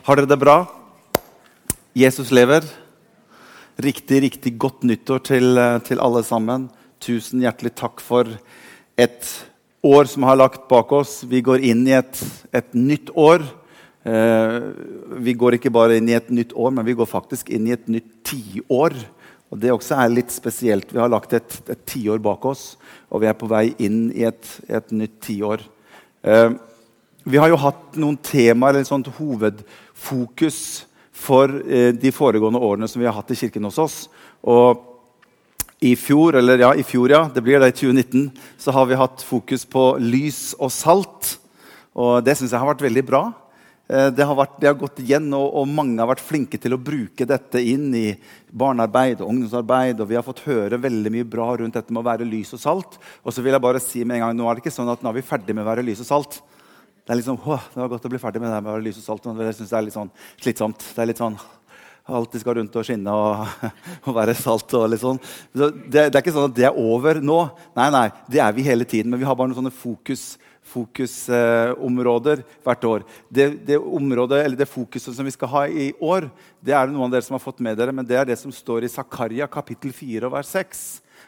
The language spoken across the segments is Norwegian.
Har dere det bra? Jesus lever. Riktig, riktig godt nyttår til, eh, til alle sammen. Tusen hjertelig takk for et år som har lagt bak oss. Vi går inn i et, et nytt år. Eh, vi går ikke bare inn i et nytt år, men vi går faktisk inn i et nytt tiår. Og Det også er litt spesielt. Vi har lagt et, tiår bak oss, og vi er på vei inn i et, et nytt tiår. Eh, vi har jo hatt noen temaer, eller sånt hovedfokus for eh, de foregående årene som vi har hatt i kirken hos oss. Og i fjor, eller ja, i fjor, ja, det blir det i 2019, så har vi hatt fokus på lys og salt. Og det syns jeg har vært veldig bra. Eh, det har, vært, det har gått igjen, og, og, mange har vært flinke til å bruke dette inn i barnearbeid og ungdomsarbeid. og Vi har fått høre veldig mye bra rundt dette med å være lys og salt. Og så vil jeg bare si med en gang, Nå er det ikke sånn at nå er vi ferdig med å være lys og salt. Det er liksom, åh, det var godt å bli ferdig med det med lys og salt. men Jeg synes det er litt sånn slitsomt. Det er litt sånn, Alltid skal rundt og skinne og, og være salt. og litt sånn. Det, det, er ikke sånn at det er over nå. Nei, nei, det er vi hele tiden. Men vi har bare noen sånne fokus fokusområder eh, hvert år. Det, det, området, eller det fokuset som vi skal ha i år, det er det noen av dere som har fått med dere, men det er det som står i Zakaria kapittel 4 og vers 6.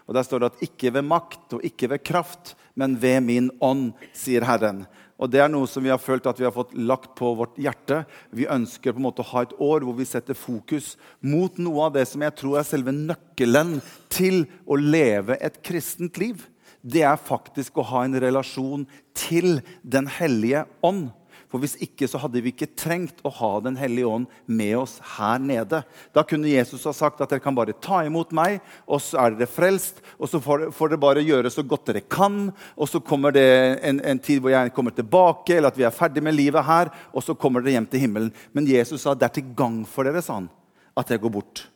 Og Der står det at 'ikke ved makt og ikke ved kraft, men ved min ånd', sier Herren. Og Det er noe som vi har følt at vi har fått lagt på vårt hjerte. Vi ønsker på en måte å ha et år hvor vi setter fokus mot noe av det som jeg tror er selve nøkkelen til å leve et kristent liv. Det er faktisk å ha en relasjon til Den hellige ånd. For Hvis ikke så hadde vi ikke trengt å ha Den hellige ånd med oss her nede. Da kunne Jesus ha sagt at dere kan bare ta imot meg, og så er dere frelst. Og så får, dere bare gjøre så godt dere kan, og så kommer det en, en, tid hvor jeg kommer tilbake, eller at vi er ferdig med livet her, og så kommer dere hjem til himmelen. Men Jesus sa det er til gang for dere, sa han, at jeg går bort.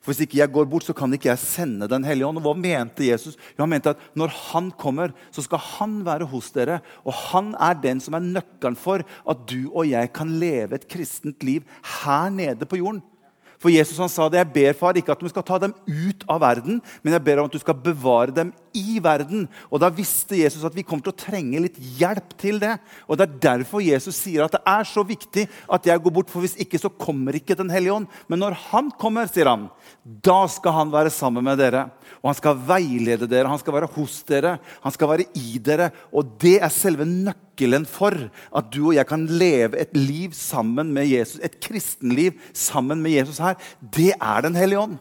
For Hvis ikke jeg går bort, så kan ikke jeg sende Den hellige ånd. Og Hva mente Jesus? Jo, han mente at når han kommer, så skal han være hos dere. Og han er den som er nøkkelen for at du og jeg kan leve et kristent liv her nede på jorden. For Jesus han sa det, jeg ber far ikke at du skal ta dem ut av verden, men jeg ber om at du skal bevare dem i verden. Og Da visste Jesus at vi kommer til å trenge litt hjelp til det. Og Det er derfor Jesus sier at det er så viktig at jeg går bort, for hvis ikke så kommer ikke Den hellige ånd. Men når han kommer, sier han, da skal han være sammen med dere. Og han skal veilede dere, han skal være hos dere, han skal være i dere. Og det er selve nøkkelen for at du og jeg kan leve et liv sammen med Jesus. Et kristenliv sammen med Jesus her. Det er Den hellige ånd.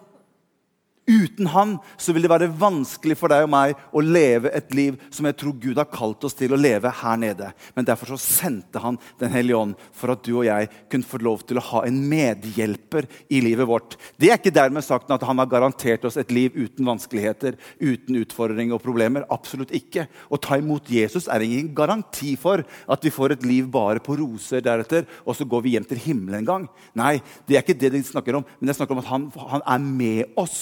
Uten han så vil det være vanskelig for deg og meg å leve et liv som jeg tror Gud har kalt oss til å leve her nede. Men derfor så sendte han Den hellige ånd for at du og jeg kunne få lov til å ha en medhjelper i livet vårt. Det er ikke dermed sagt at han har garantert oss et liv uten vanskeligheter, uten utfordringer og problemer. Absolutt ikke. Å ta imot Jesus er ingen garanti for at vi får et liv bare på roser deretter, og så går vi hjem til himmelen en gang. Nei, det er ikke det de snakker om. Men det snakker om at han, han er med oss.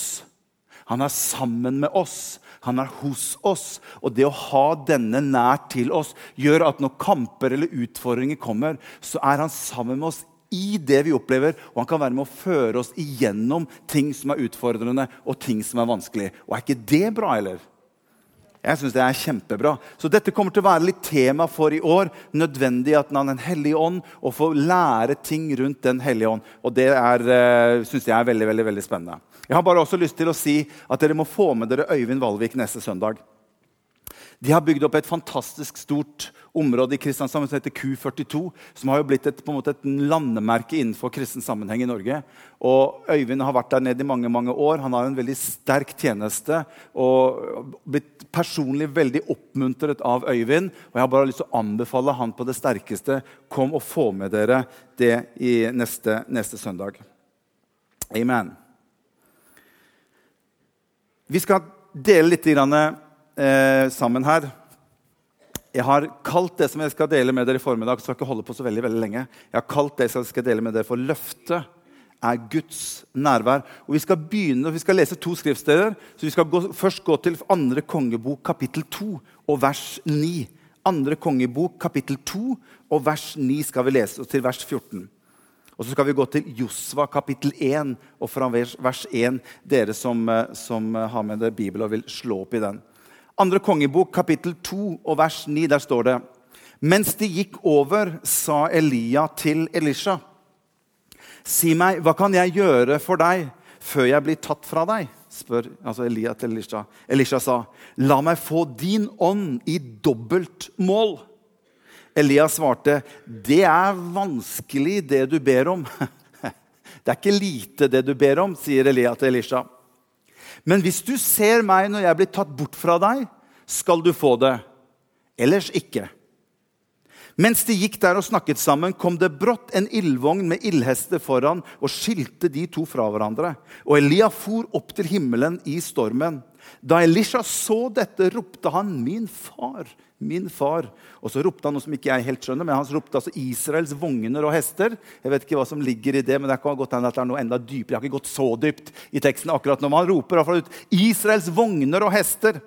Han er sammen med oss. Han er hos oss. Og det å ha denne nær til oss gjør at når kamper eller utfordringer kommer, så er han sammen med oss i det vi opplever, og han kan være med å føre oss igjennom ting som er utfordrende og ting som er vanskelig. Og er ikke det bra, eller? Jeg synes det er kjempebra. Så dette kommer til å være litt tema for i år. Nødvendig at man har Den hellige ånd og få lære ting rundt Den hellige ånd. Og det er, eh, synes jeg er veldig, veldig, veldig spennende. Jeg har bare også lyst til å si at dere må få med dere Øyvind Valvik neste søndag. De har bygd opp et fantastisk stort område i Kristiansand som heter Q42, som har jo blitt et, et landemerke innenfor kristen sammenheng i Norge. Og Øyvind har vært der nede i mange mange år. Han har en veldig sterk tjeneste og blitt personlig veldig oppmuntret av Øyvind. Og jeg har bare lyst til å anbefale han på det sterkeste. Kom og få med dere det i neste, neste søndag. Amen. Vi skal dele litt eh, sammen her. Jeg har kalt det som jeg skal dele med dere i formiddag, så skal ikke holde på så veldig, veldig lenge. Jeg har kalt det som jeg skal dele med dere for løftet er Guds nærvær. Og Vi skal begynne, vi skal lese to skriftsteder. så Vi skal gå, først gå til andre kongebok, kapittel 2, og vers 9. Andre kongebok, kapittel 2, og vers 9 skal vi lese, og til vers 14. Og så skal vi gå til Josva kapittel 1 og fra vers 1, dere som, eh, som har med dere Bibelen og vil slå opp i den. Andre kongebok kapittel 2 og vers 9, der står det Mens de gikk over, sa Elia til Elisha. Si meg, hva kan jeg gjøre for deg før jeg blir tatt fra deg? spør altså Elia til Elisha. Elisha sa, la meg få din ånd i dobbelt mål. Elia svarte, det er vanskelig, det du ber om. Det er ikke lite, det du ber om, sier Elia til Elisha. Men hvis du ser meg når jeg blir tatt bort fra deg, skal du få det. Ellers ikke. Mens de gikk der og snakket sammen, kom det brått en ildvogn med ildhester foran og skilte de to fra hverandre. Og Elia for opp til himmelen i stormen. Da Elisha så dette, ropte han 'Min far, min far'. Og så ropte han noe som ikke jeg helt skjønner, men han ropte altså Israels vogner og hester. Jeg vet ikke hva som ligger i det, men det kan godt hende at det er noe enda dypere. Jeg har ikke gått så dypt i teksten akkurat når man roper ut 'Israels vogner og hester'.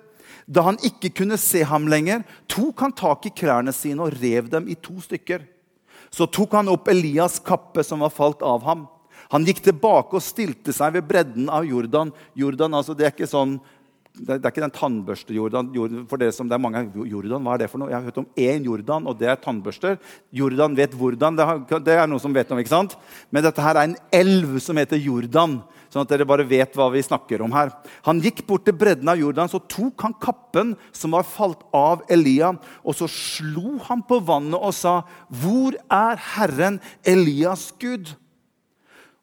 Da han ikke kunne se ham lenger, tok han tak i klærne sine og rev dem i to stykker. Så tok han opp Elias' kappe som var falt av ham. Han gikk tilbake og stilte seg ved bredden av Jordan. Jordan altså det er ikke sånn det er ikke den tannbørste-Jordan. for dere som det er mange Jordan, hva er det for noe? Jeg har hørt om én Jordan, og det er tannbørster. Jordan vet hvordan. Det er noen som vet om, ikke sant? Men dette her er en elv som heter Jordan. Sånn at dere bare vet hva vi snakker om her. Han gikk bort til bredden av Jordan, så tok han kappen som var falt av Elia, og så slo han på vannet og sa, 'Hvor er Herren Elias Gud?'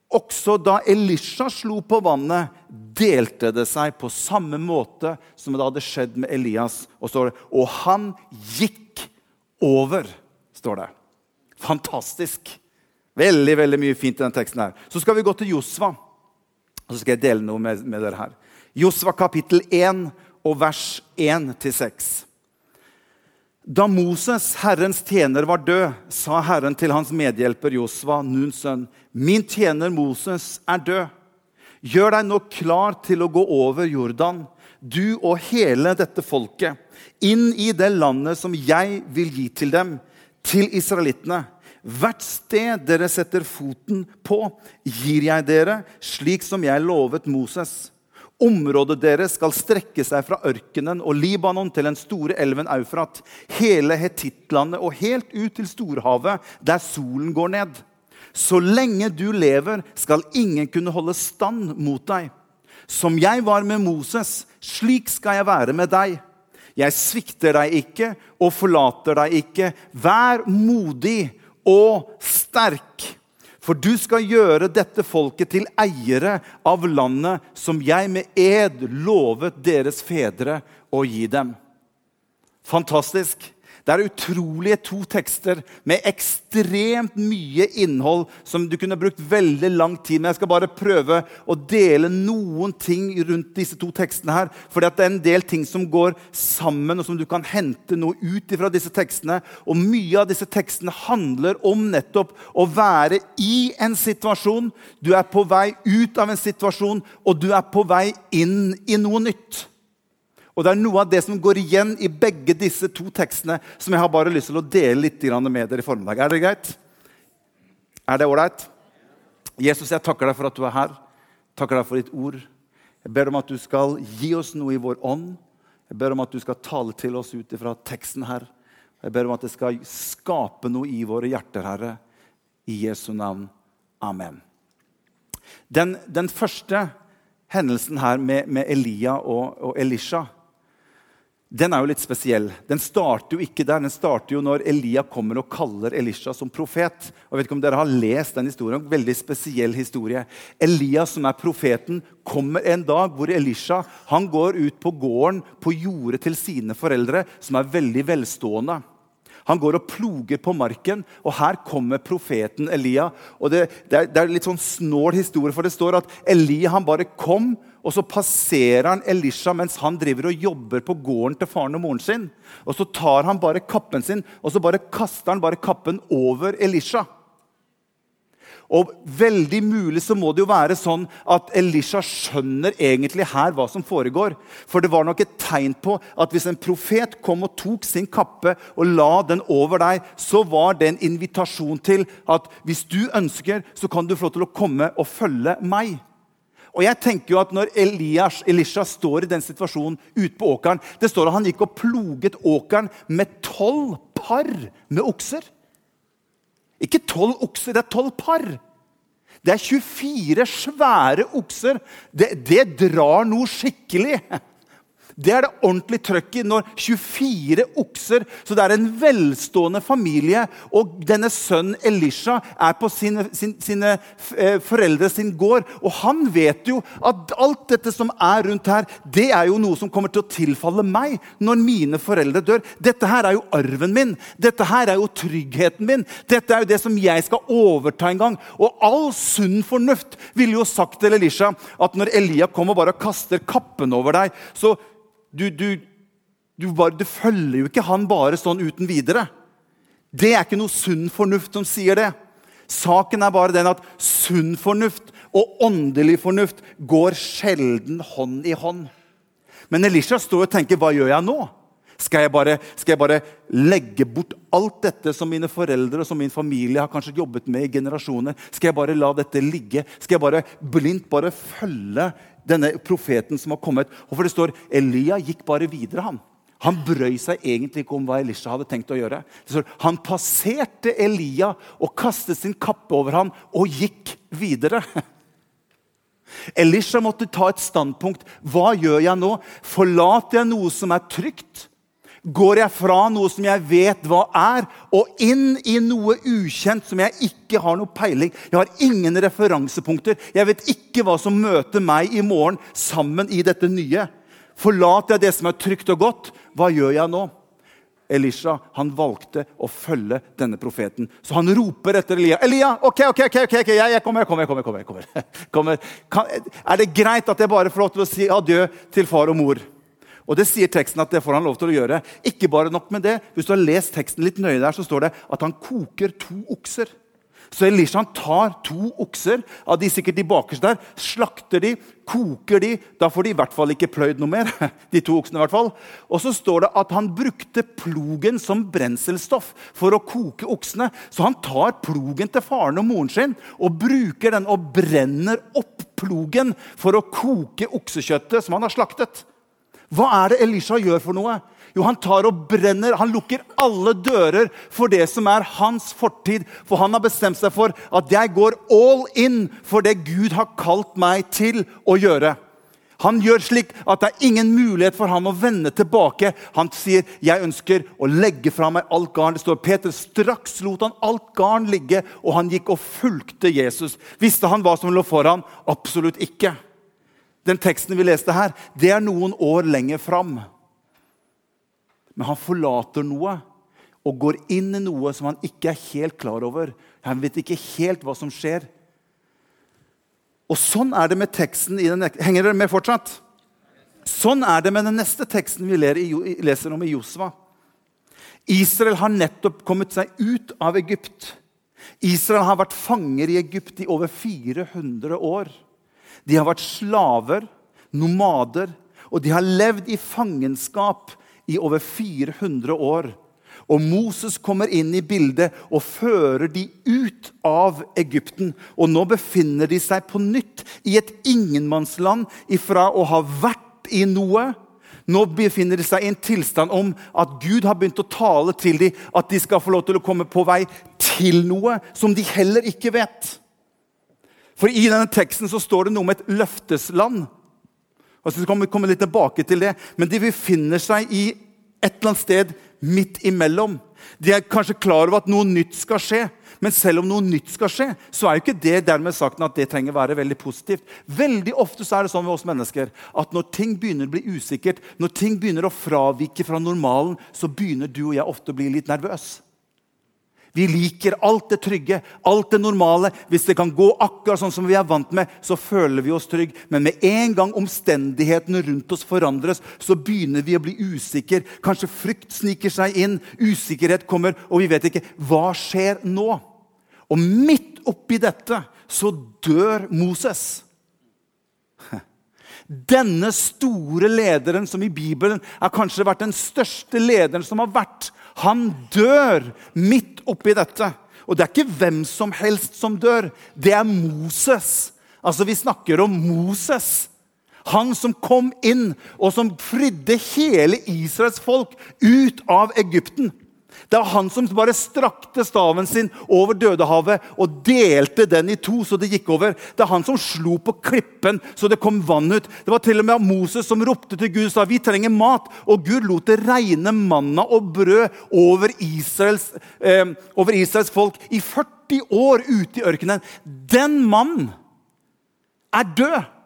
Også da Elisha slo på vannet, delte det seg på samme måte som det hadde skjedd med Elias. Og, det, og han gikk over, står det. Fantastisk. Veldig veldig mye fint i den teksten. her. Så skal vi gå til Josva. Og så skal jeg dele noe med, med dere her. Josva kapittel 1 og vers 1-6. Da Moses, Herrens tjener, var død, sa Herren til hans medhjelper Josva, Nuns sønn, min tjener Moses er død. Gjør deg nå klar til å gå over Jordan, du og hele dette folket, inn i det landet som jeg vil gi til dem, til israelittene. Hvert sted dere setter foten på, gir jeg dere, slik som jeg lovet Moses. Området deres skal strekke seg fra ørkenen og Libanon til den store elven Eufrat, hele Hetittlandet og helt ut til storhavet, der solen går ned. Så lenge du lever, skal ingen kunne holde stand mot deg. Som jeg var med Moses, slik skal jeg være med deg. Jeg svikter deg ikke og forlater deg ikke. Vær modig og sterk. For du skal gjøre dette folket til eiere av landet som jeg med ed lovet deres fedre å gi dem. Fantastisk. Det er utrolige to tekster med ekstremt mye innhold som du kunne brukt veldig lang tid med. Jeg skal bare prøve å dele noen ting rundt disse to tekstene. her, For det er en del ting som går sammen, og som du kan hente noe ut fra disse tekstene. Og mye av disse tekstene handler om nettopp å være i en situasjon. Du er på vei ut av en situasjon, og du er på vei inn i noe nytt. Og Det er noe av det som går igjen i begge disse to tekstene, som jeg har bare lyst til å dele litt med dere i formiddag. Er det greit? Er det ålreit? Jesus, jeg takker deg for at du er her. Takker deg for ditt ord. Jeg ber om at du skal gi oss noe i vår ånd. Jeg ber om at du skal tale til oss ut ifra teksten her. Jeg ber om at det skal skape noe i våre hjerter, Herre. I Jesu navn. Amen. Den, den første hendelsen her med, med Elia og, og Elisha den er jo litt spesiell. Den starter jo ikke der. Den starter jo når Elia kommer og kaller Elisha som profet. Jeg vet ikke om dere har lest den historien, en veldig spesiell historie. Elia, som er profeten, kommer en dag hvor Elisha han går ut på gården på jordet til sine foreldre, som er veldig velstående. Han går og ploger på marken, og her kommer profeten Elia. Og det, det, er, det er litt sånn snål historie, for det står at Elia han bare kom og så passerer han Elisha mens han driver og jobber på gården til faren og moren sin. Og Så tar han bare kappen sin og så bare kaster han bare kappen over Elisha. Og veldig mulig så må det jo være sånn at Elisha skjønner egentlig her hva som foregår. For det var nok et tegn på at hvis en profet kom og tok sin kappe og la den over deg, så var det en invitasjon til at hvis du ønsker, så kan du få lov til å komme og følge meg. Og jeg tenker jo at Når Elias, Elisha står i den situasjonen ute på åkeren Det står at han gikk og ploget åkeren med tolv par med okser. Ikke tolv okser, det er tolv par. Det er 24 svære okser. Det, det drar noe skikkelig. Det er det ordentlig trøkk i når 24 okser Så det er en velstående familie. Og denne sønnen Elisha er på sine, sin, sine eh, foreldre sin gård. Og han vet jo at alt dette som er rundt her, det er jo noe som kommer til å tilfalle meg når mine foreldre dør. Dette her er jo arven min. Dette her er jo tryggheten min. Dette er jo det som jeg skal overta en gang. Og all sunn fornuft ville jo sagt til Elisha at når Elia kommer og bare kaster kappen over deg, så du, du, du, bare, du, følger jo ikke han bare sånn uten videre. Det er ikke noe sunn fornuft som sier det. Saken er bare den at sunn fornuft og åndelig fornuft går sjelden hånd i hånd. Men Elisha står og tenker hva gjør jeg nå? Skal jeg, bare, skal jeg, bare, legge bort alt dette som mine foreldre og som min familie har kanskje jobbet med i generasjoner? Skal jeg bare la dette ligge? Skal jeg bare blindt bare følge denne profeten som har kommet. Og for det står, Elia gikk bare videre. Han Han brøy seg egentlig ikke om hva Elisha hadde tenkt å gjøre. Det står, Han passerte Elia og kastet sin kappe over ham og gikk videre. Elisha måtte ta et standpunkt. Hva gjør jeg nå? Forlater jeg noe som er trygt? Går jeg fra noe som jeg vet hva er, og inn i noe ukjent som jeg ikke har noe peiling Jeg har ingen referansepunkter. Jeg vet ikke hva som møter meg i morgen sammen i dette nye. Forlater jeg det som er trygt og godt? Hva gjør jeg nå? Elisha han valgte å følge denne profeten. Så han roper etter Elia. 'Elia, ok, ok, ok, ok, jeg, jeg kommer, jeg kommer, jeg kommer, jeg kommer. kommer. Kan, er det greit at jeg bare får lov til å si adjø til far og mor?' Og det sier teksten at det får han lov til å gjøre. Ikke bare nok med det. Hvis du har lest teksten litt nøye der, så står det at han koker to okser. Så Elisha tar to okser av de sikkert de bakerste der, slakter de, koker de. Da får de i hvert fall ikke pløyd noe mer. de to oksene i hvert fall. Og så står det at han brukte plogen som brenselstoff for å koke oksene. Så han tar plogen til faren og moren sin og bruker den og brenner opp plogen for å koke oksekjøttet som han har slaktet. Hva er det Elisha gjør for noe? Jo, Han tar og brenner, han lukker alle dører for det som er hans fortid. For han har bestemt seg for at jeg går all in for det Gud har kalt meg til å gjøre. Han gjør slik at det er ingen mulighet for ham å vende tilbake. Han sier, 'Jeg ønsker å legge fra meg alt garn'. Det står Peter straks lot han alt garn ligge, og han gikk og fulgte Jesus. Visste han hva som lå foran? Absolutt ikke den teksten vi leste her, det er noen år lenger fram. Men han forlater noe og går inn i noe som han ikke er helt klar over. Han vet ikke helt hva som skjer. Og sånn er det med teksten i den, Henger dere med fortsatt? Sånn er det med den neste teksten vi leser om i Josva. Israel har nettopp kommet seg ut av Egypt. Israel har vært fanger i Egypt i over 400 år. De har vært slaver, nomader, og de har levd i fangenskap i over 400 år. Og Moses kommer inn i bildet og fører de ut av Egypten. Og nå befinner de seg på nytt i et ingenmannsland ifra å ha vært i noe. Nå befinner de seg i en tilstand om at Gud har begynt å tale til dem at de skal få lov til å komme på vei til noe som de heller ikke vet. For i denne teksten så står det noe om et løftesland. Og så skal vi komme litt tilbake til det. Men de befinner seg i et eller annet sted midt imellom. De er kanskje klar over at noe nytt skal skje. Men selv om noe nytt skal skje, så er jo ikke det dermed sagt at det trenger være veldig positivt. Veldig ofte så er det sånn med oss mennesker at når ting begynner å bli usikkert, når ting begynner å fravike fra normalen, så begynner du og jeg ofte å bli litt nervøs. Vi liker alt det trygge, alt det normale. Hvis det kan gå akkurat sånn som vi er vant med, så føler vi oss trygge. Men med en gang omstendighetene rundt oss forandres, så begynner vi å bli usikre. Kanskje frykt sniker seg inn, usikkerhet kommer, og vi vet ikke hva skjer nå. Og midt oppi dette så dør Moses. Denne store lederen som i Bibelen har kanskje vært den største lederen som har vært. Han dør midt oppi dette. Og det er ikke hvem som helst som dør. Det er Moses. Altså, Vi snakker om Moses. Han som kom inn, og som fridde hele Israels folk ut av Egypten. Det var han som bare strakte staven sin over Dødehavet og delte den i to så det gikk over. Det er han som slo på klippen så det kom vann ut. Det var til og med Moses som ropte til Gud og sa vi trenger mat. Og Gud lot det regne manna og brød over Israels, eh, over Israels folk i 40 år ute i ørkenen. Den mannen er død.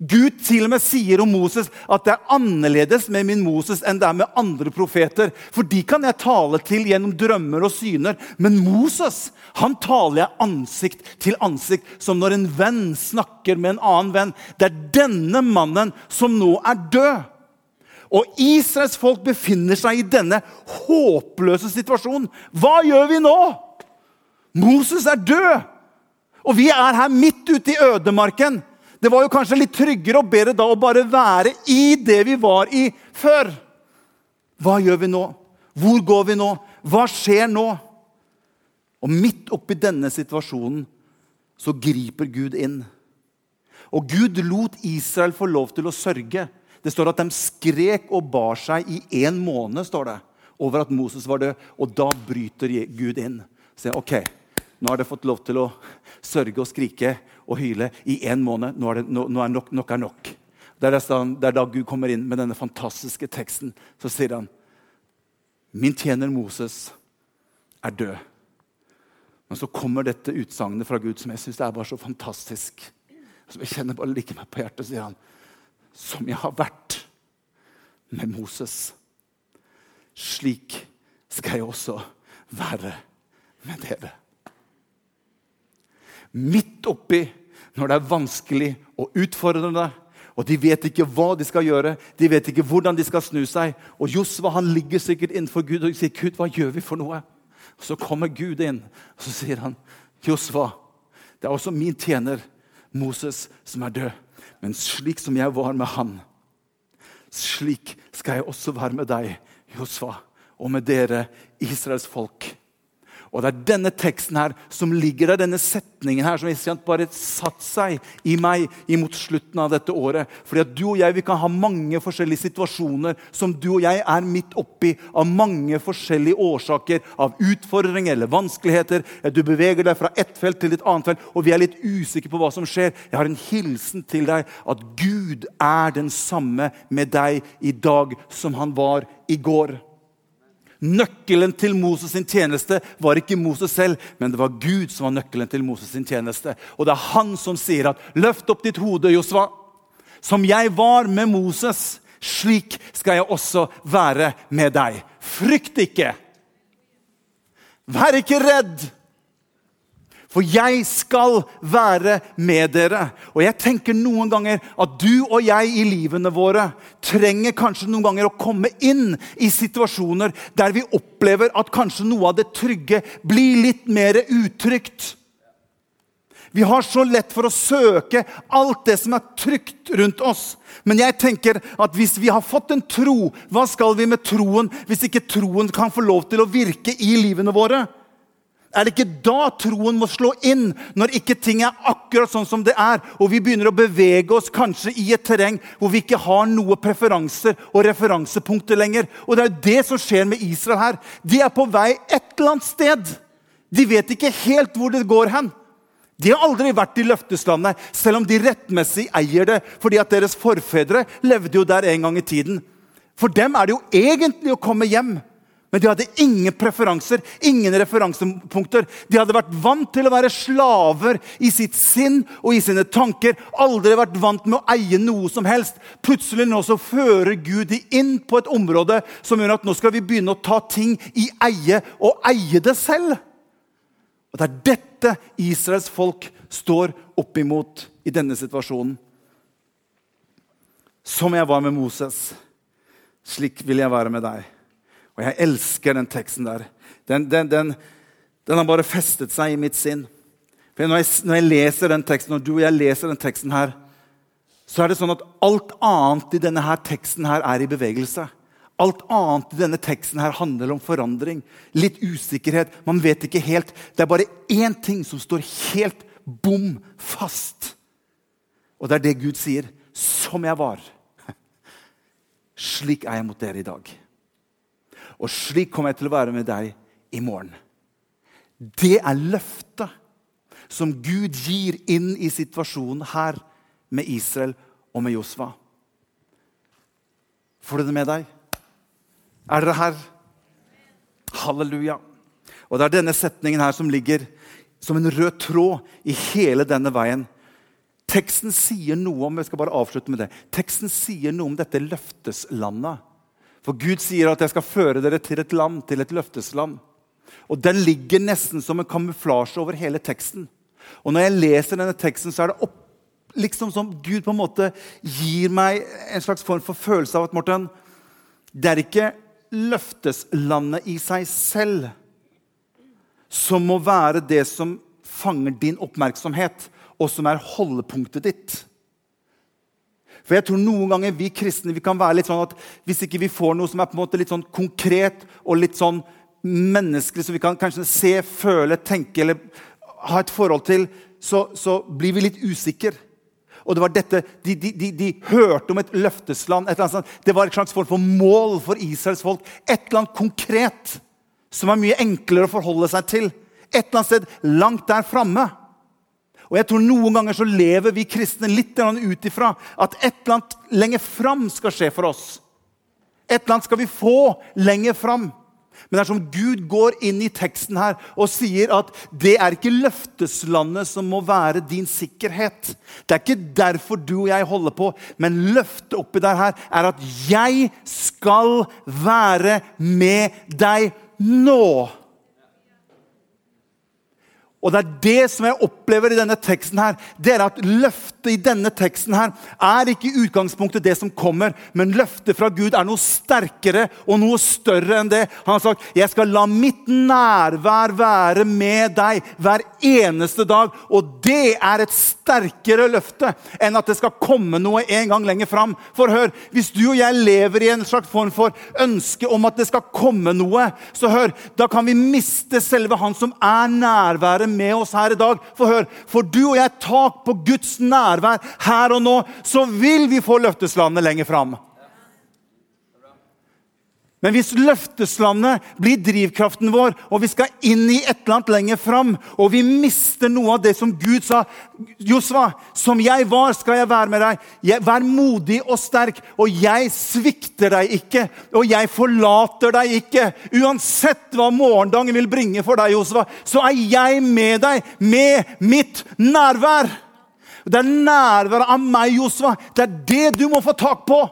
Gud til og med sier om Moses at det er annerledes med min Moses enn det er med andre profeter. For de kan jeg tale til gjennom drømmer og syner. Men Moses han taler jeg ansikt til ansikt, som når en venn snakker med en annen venn. Det er denne mannen som nå er død. Og Israels folk befinner seg i denne håpløse situasjonen. Hva gjør vi nå? Moses er død! Og vi er her midt ute i ødemarken. Det var jo kanskje litt tryggere og bedre da å bare være i det vi var i før. Hva gjør vi nå? Hvor går vi nå? Hva skjer nå? Og midt oppi denne situasjonen så griper Gud inn. Og Gud lot Israel få lov til å sørge. Det står at de skrek og bar seg i en måned står det, over at Moses var død. Og da bryter Gud inn. Så ok, nå har de fått lov til å sørge og skrike og hyle i én måned. Nå er, det, nå, nå er nok, nok er nok. Det er, da Gud kommer inn med denne fantastiske teksten. Så sier han, 'Min tjener Moses er død'. Men så kommer dette utsagnet fra Gud som jeg syns er bare så fantastisk. Som jeg kjenner bare like meg på hjertet, sier han. Som jeg har vært med Moses, slik skal jeg også være med dere. Midt oppi når det er vanskelig og utfordrende. Og De vet ikke hva de skal gjøre, de vet ikke hvordan de skal snu seg. Og Josva han ligger sikkert innenfor Gud og sier, 'Gud, hva gjør vi for noe?' Og Så kommer Gud inn og så sier han, 'Josva, det er også min tjener Moses som er død.' Men slik som jeg var med han, slik skal jeg også være med deg, Josva, og med dere, Israels folk. Og det er denne teksten her som ligger der, denne setningen her, som bare satt seg i meg imot slutten av dette året. Fordi at du og jeg vi kan ha mange forskjellige situasjoner som du og jeg er midt oppi av mange forskjellige årsaker. Av utfordringer eller vanskeligheter. Du beveger deg fra ett felt til et annet felt, og vi er litt usikre på hva som skjer. Jeg har en hilsen til deg at Gud er den samme med deg i dag som han var i går. Nøkkelen til Moses' sin tjeneste var ikke Moses selv, men det var Gud som var nøkkelen til Moses' sin tjeneste. Og det er han som sier at 'løft opp ditt hode, Josva'. Som jeg var med Moses, slik skal jeg også være med deg. Frykt ikke. Vær ikke redd. For jeg skal være med dere. Og jeg tenker noen ganger at du og jeg i livene våre trenger kanskje noen ganger å komme inn i situasjoner der vi opplever at kanskje noe av det trygge blir litt mer utrygt. Vi har så lett for å søke alt det som er trygt rundt oss. Men jeg tenker at hvis vi har fått en tro, hva skal vi med troen hvis ikke troen kan få lov til å virke i livene våre? Er det ikke da troen må slå inn, når ikke ting er akkurat sånn som det er, og vi begynner å bevege oss kanskje i et terreng hvor vi ikke har noe preferanser og referansepunkter lenger? Og Det er jo det som skjer med Israel her. De er på vei et eller annet sted. De vet ikke helt hvor det går hen. De har aldri vært i løfteslandet, selv om de rettmessig eier det, fordi at deres forfedre levde jo der en gang i tiden. For dem er det jo egentlig å komme hjem. Men de hadde ingen preferanser, ingen referansepunkter. De hadde vært vant til å være slaver i sitt sinn og i sine tanker. Aldri vært vant med å eie noe som helst. Plutselig nå så fører Gud de inn på et område som gjør at nå skal vi begynne å ta ting i eie og eie det selv. Og Det er dette Israels folk står oppimot i denne situasjonen. Som jeg var med Moses, slik vil jeg være med deg. Og jeg elsker den teksten der. Den, den, den, den har bare festet seg i mitt sinn. For når jeg, når jeg, leser den teksten, når du og jeg leser den teksten her, så er det sånn at alt annet i denne her teksten her er i bevegelse. Alt annet i denne teksten her handler om forandring. Litt usikkerhet. Man vet ikke helt. Det er bare én ting som står helt bom fast. Og det er det Gud sier. Som jeg var. Slik er jeg mot dere i dag. Og slik kommer jeg til å være med deg i morgen. Det er løftet som Gud gir inn i situasjonen her med Israel og med Josva. Får du det med deg? Er dere her? Halleluja. Og det er denne setningen her som ligger som en rød tråd i hele denne veien. Teksten sier noe om jeg skal bare avslutte med det, teksten sier noe om dette løfteslandet. For Gud sier at 'jeg skal føre dere til et land, til et løftesland'. Og Den ligger nesten som en kamuflasje over hele teksten. Og Når jeg leser denne teksten, så er det opp, liksom som Gud på en måte gir meg en slags form for følelse av at Morten, det er ikke løfteslandet i seg selv som må være det som fanger din oppmerksomhet, og som er holdepunktet ditt. For jeg tror Noen ganger vi kristne vi kan være litt sånn at hvis ikke vi får noe som er på en måte litt sånn konkret og litt sånn menneskelig, som vi kan kanskje se, føle, tenke eller ha et forhold til, så, så blir vi litt usikre. Og det var dette, de, de, de, de, hørte om et løftesland. Et det var et slags form for mål for Israels folk. Et eller annet konkret som er mye enklere å forholde seg til. Et eller annet sted langt der framme. Og jeg tror Noen ganger så lever vi kristne litt ut ifra at et eller annet lenger fram skal skje for oss. Et eller annet skal vi få lenger fram. Men det er som Gud går inn i teksten her og sier at det er ikke løfteslandet som må være din sikkerhet. Det er ikke derfor du og jeg holder på, men løftet oppi der her er at jeg skal være med deg nå. Og det er det som jeg opplever i denne teksten. her, det er at Løftet i denne teksten her er ikke i utgangspunktet det som kommer, men løftet fra Gud er noe sterkere og noe større enn det. Han har sagt, 'Jeg skal la mitt nærvær være med deg hver eneste dag'. Og det er et sterkere løfte enn at det skal komme noe en gang lenger fram. For hør, hvis du og jeg lever i en slags form for ønske om at det skal komme noe, så hør, da kan vi miste selve Han som er nærværet med oss her i dag. For hør, får du og jeg tak på Guds nærvær her og nå, så vil vi få løfteslandet lenger fram. Men hvis løfteslandet blir drivkraften vår, og vi skal inn i et eller annet lenger fram, og vi mister noe av det som Gud sa Josva, som jeg var, skal jeg være med deg. Vær modig og sterk, og jeg svikter deg ikke. Og jeg forlater deg ikke. Uansett hva morgendagen vil bringe for deg, Josva, så er jeg med deg med mitt nærvær. Det er nærværet av meg, Josva. Det er det du må få tak på.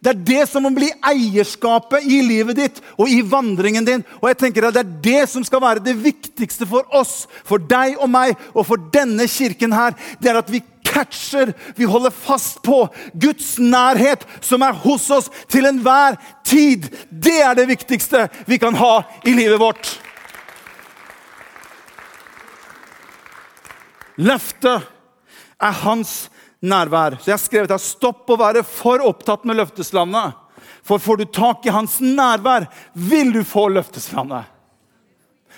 Det er det som må bli eierskapet i livet ditt og i vandringen din. Og jeg tenker at Det er det som skal være det viktigste for oss, for deg og meg og for denne kirken her. Det er at vi catcher, vi holder fast på Guds nærhet, som er hos oss til enhver tid. Det er det viktigste vi kan ha i livet vårt. Løftet er hans nærvær. Så jeg har skrevet her, Stopp å være for opptatt med løfteslandet. For får du tak i hans nærvær, vil du få løfteslandet.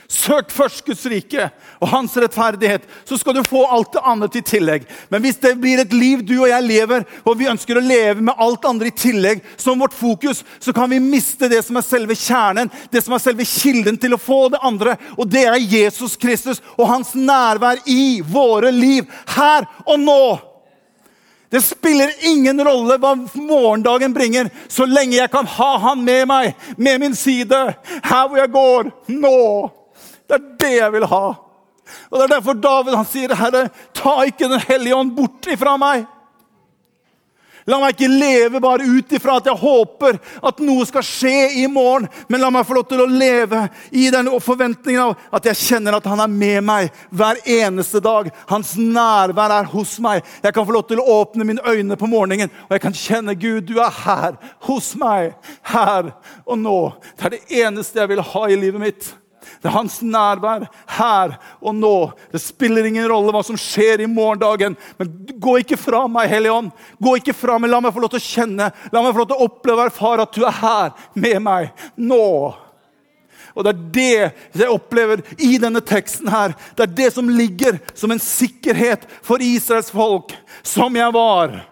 Søk først Guds rike og hans rettferdighet, så skal du få alt det andre i tillegg. Men hvis det blir et liv du og jeg lever, og vi ønsker å leve med alt andre i tillegg, som vårt fokus, så kan vi miste det som er selve kjernen, det som er selve kilden til å få det andre. Og det er Jesus Kristus og hans nærvær i våre liv her og nå. Det spiller ingen rolle hva morgendagen bringer, så lenge jeg kan ha han med meg, med min side, her hvor jeg går, nå. Det er det jeg vil ha. Og Det er derfor David han sier, 'Herre, ta ikke Den hellige ånd bort ifra meg'. La meg ikke leve bare ut ifra at jeg håper at noe skal skje i morgen, men la meg få lov til å leve i den forventningen av at jeg kjenner at han er med meg hver eneste dag. Hans nærvær er hos meg. Jeg kan få lov til å åpne mine øyne på morgenen, og jeg kan kjenne Gud, du er her, hos meg, her og nå. Det er det eneste jeg vil ha i livet mitt. Det er hans nærvær her og nå. Det spiller ingen rolle hva som skjer i morgendagen. Men gå ikke fra meg, Hellige Ånd. Gå ikke fra meg. La meg få lov til å kjenne, la meg få lov til å oppleve og erfare at du er her med meg nå. Og Det er det jeg opplever i denne teksten. her. Det er det som ligger som en sikkerhet for Israels folk. Som jeg var,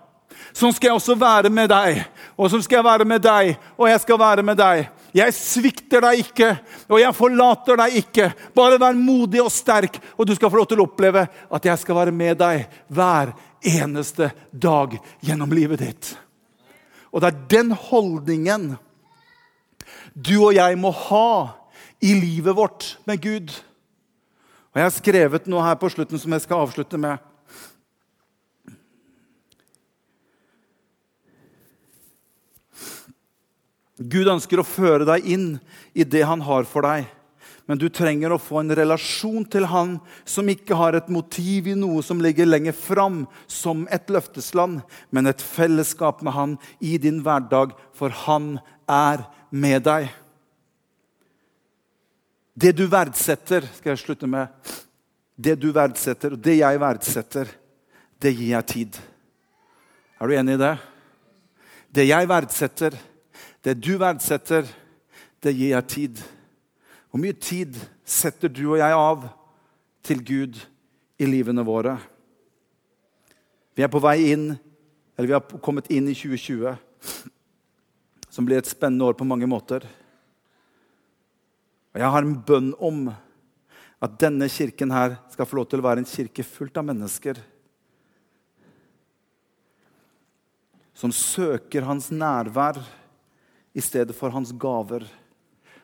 sånn skal jeg også være med deg. Og sånn skal jeg være med deg, og jeg skal være med deg. Jeg svikter deg ikke, og jeg forlater deg ikke. Bare vær modig og sterk, og du skal få lov til å oppleve at jeg skal være med deg hver eneste dag gjennom livet ditt. Og det er den holdningen du og jeg må ha i livet vårt med Gud. Og Jeg har skrevet noe her på slutten som jeg skal avslutte med. Gud ønsker å føre deg inn i det han har for deg. Men du trenger å få en relasjon til han som ikke har et motiv i noe som ligger lenger fram, som et løftesland, men et fellesskap med han i din hverdag, for han er med deg. Det du verdsetter, skal jeg slutte med. Det du verdsetter, og det jeg verdsetter, det gir jeg tid. Er du enig i det? Det jeg verdsetter, det du verdsetter, det gir jeg tid. Hvor mye tid setter du og jeg av til Gud i livene våre? Vi er på vei inn, eller vi har kommet inn i 2020, som blir et spennende år på mange måter. Og Jeg har en bønn om at denne kirken her skal få lov til å være en kirke fullt av mennesker som søker hans nærvær i stedet for hans gaver.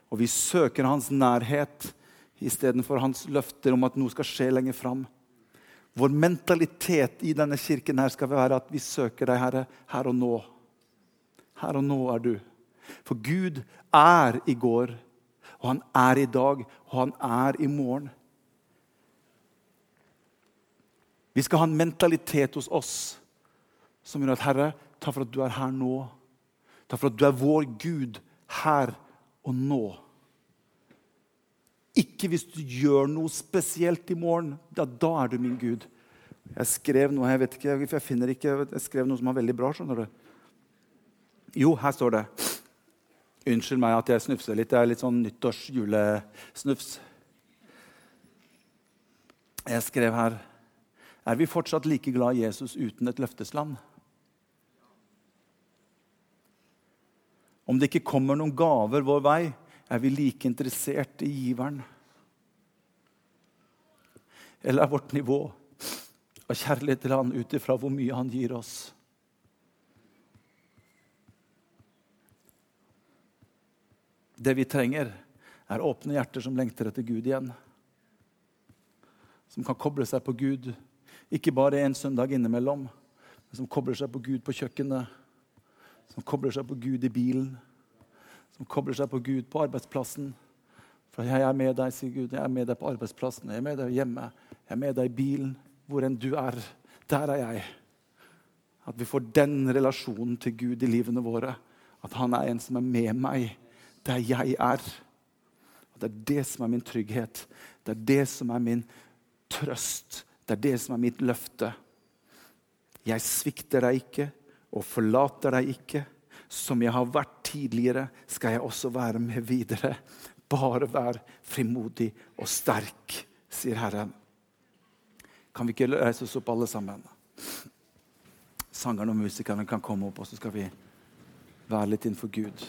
Og vi søker hans nærhet istedenfor hans løfter om at noe skal skje lenger fram. Vår mentalitet i denne kirken her skal være at vi søker deg, Herre, her og nå. Her og nå er du. For Gud er i går, og han er i dag, og han er i morgen. Vi skal ha en mentalitet hos oss som gjør at Herre, takk for at du er her nå. For at du er vår Gud her og nå. Ikke hvis du gjør noe spesielt i morgen. Da, da er du min Gud. Jeg skrev noe jeg vet ikke, jeg finner ikke, jeg skrev noe som var veldig bra. skjønner du. Jo, her står det. Unnskyld meg at jeg snufser litt. Det er litt sånn nyttårs-julesnufs. Jeg skrev her Er vi fortsatt like glad i Jesus uten et løftesland? Om det ikke kommer noen gaver vår vei, er vi like interessert i giveren. Eller er vårt nivå av kjærlighet til han ut ifra hvor mye han gir oss? Det vi trenger, er åpne hjerter som lengter etter Gud igjen. Som kan koble seg på Gud, ikke bare en søndag innimellom, men som kobler seg på Gud på kjøkkenet som kobler seg på Gud i bilen, som kobler seg på Gud på arbeidsplassen. For jeg er med deg, sier Gud. Jeg er med deg på arbeidsplassen, jeg er med deg hjemme, jeg er med deg i bilen. Hvor enn du er, der er jeg. At vi får den relasjonen til Gud i livene våre. At han er en som er med meg der jeg er. Og Det er det som er min trygghet. Det er det som er min trøst. Det er det som er mitt løfte. Jeg svikter deg ikke og forlater deg ikke. Som jeg har vært tidligere, skal jeg også være med videre. Bare vær frimodig og sterk, sier Herren. Kan vi ikke reise oss opp, alle sammen? Sangerne og musikerne kan komme opp, og så skal vi være litt innenfor Gud.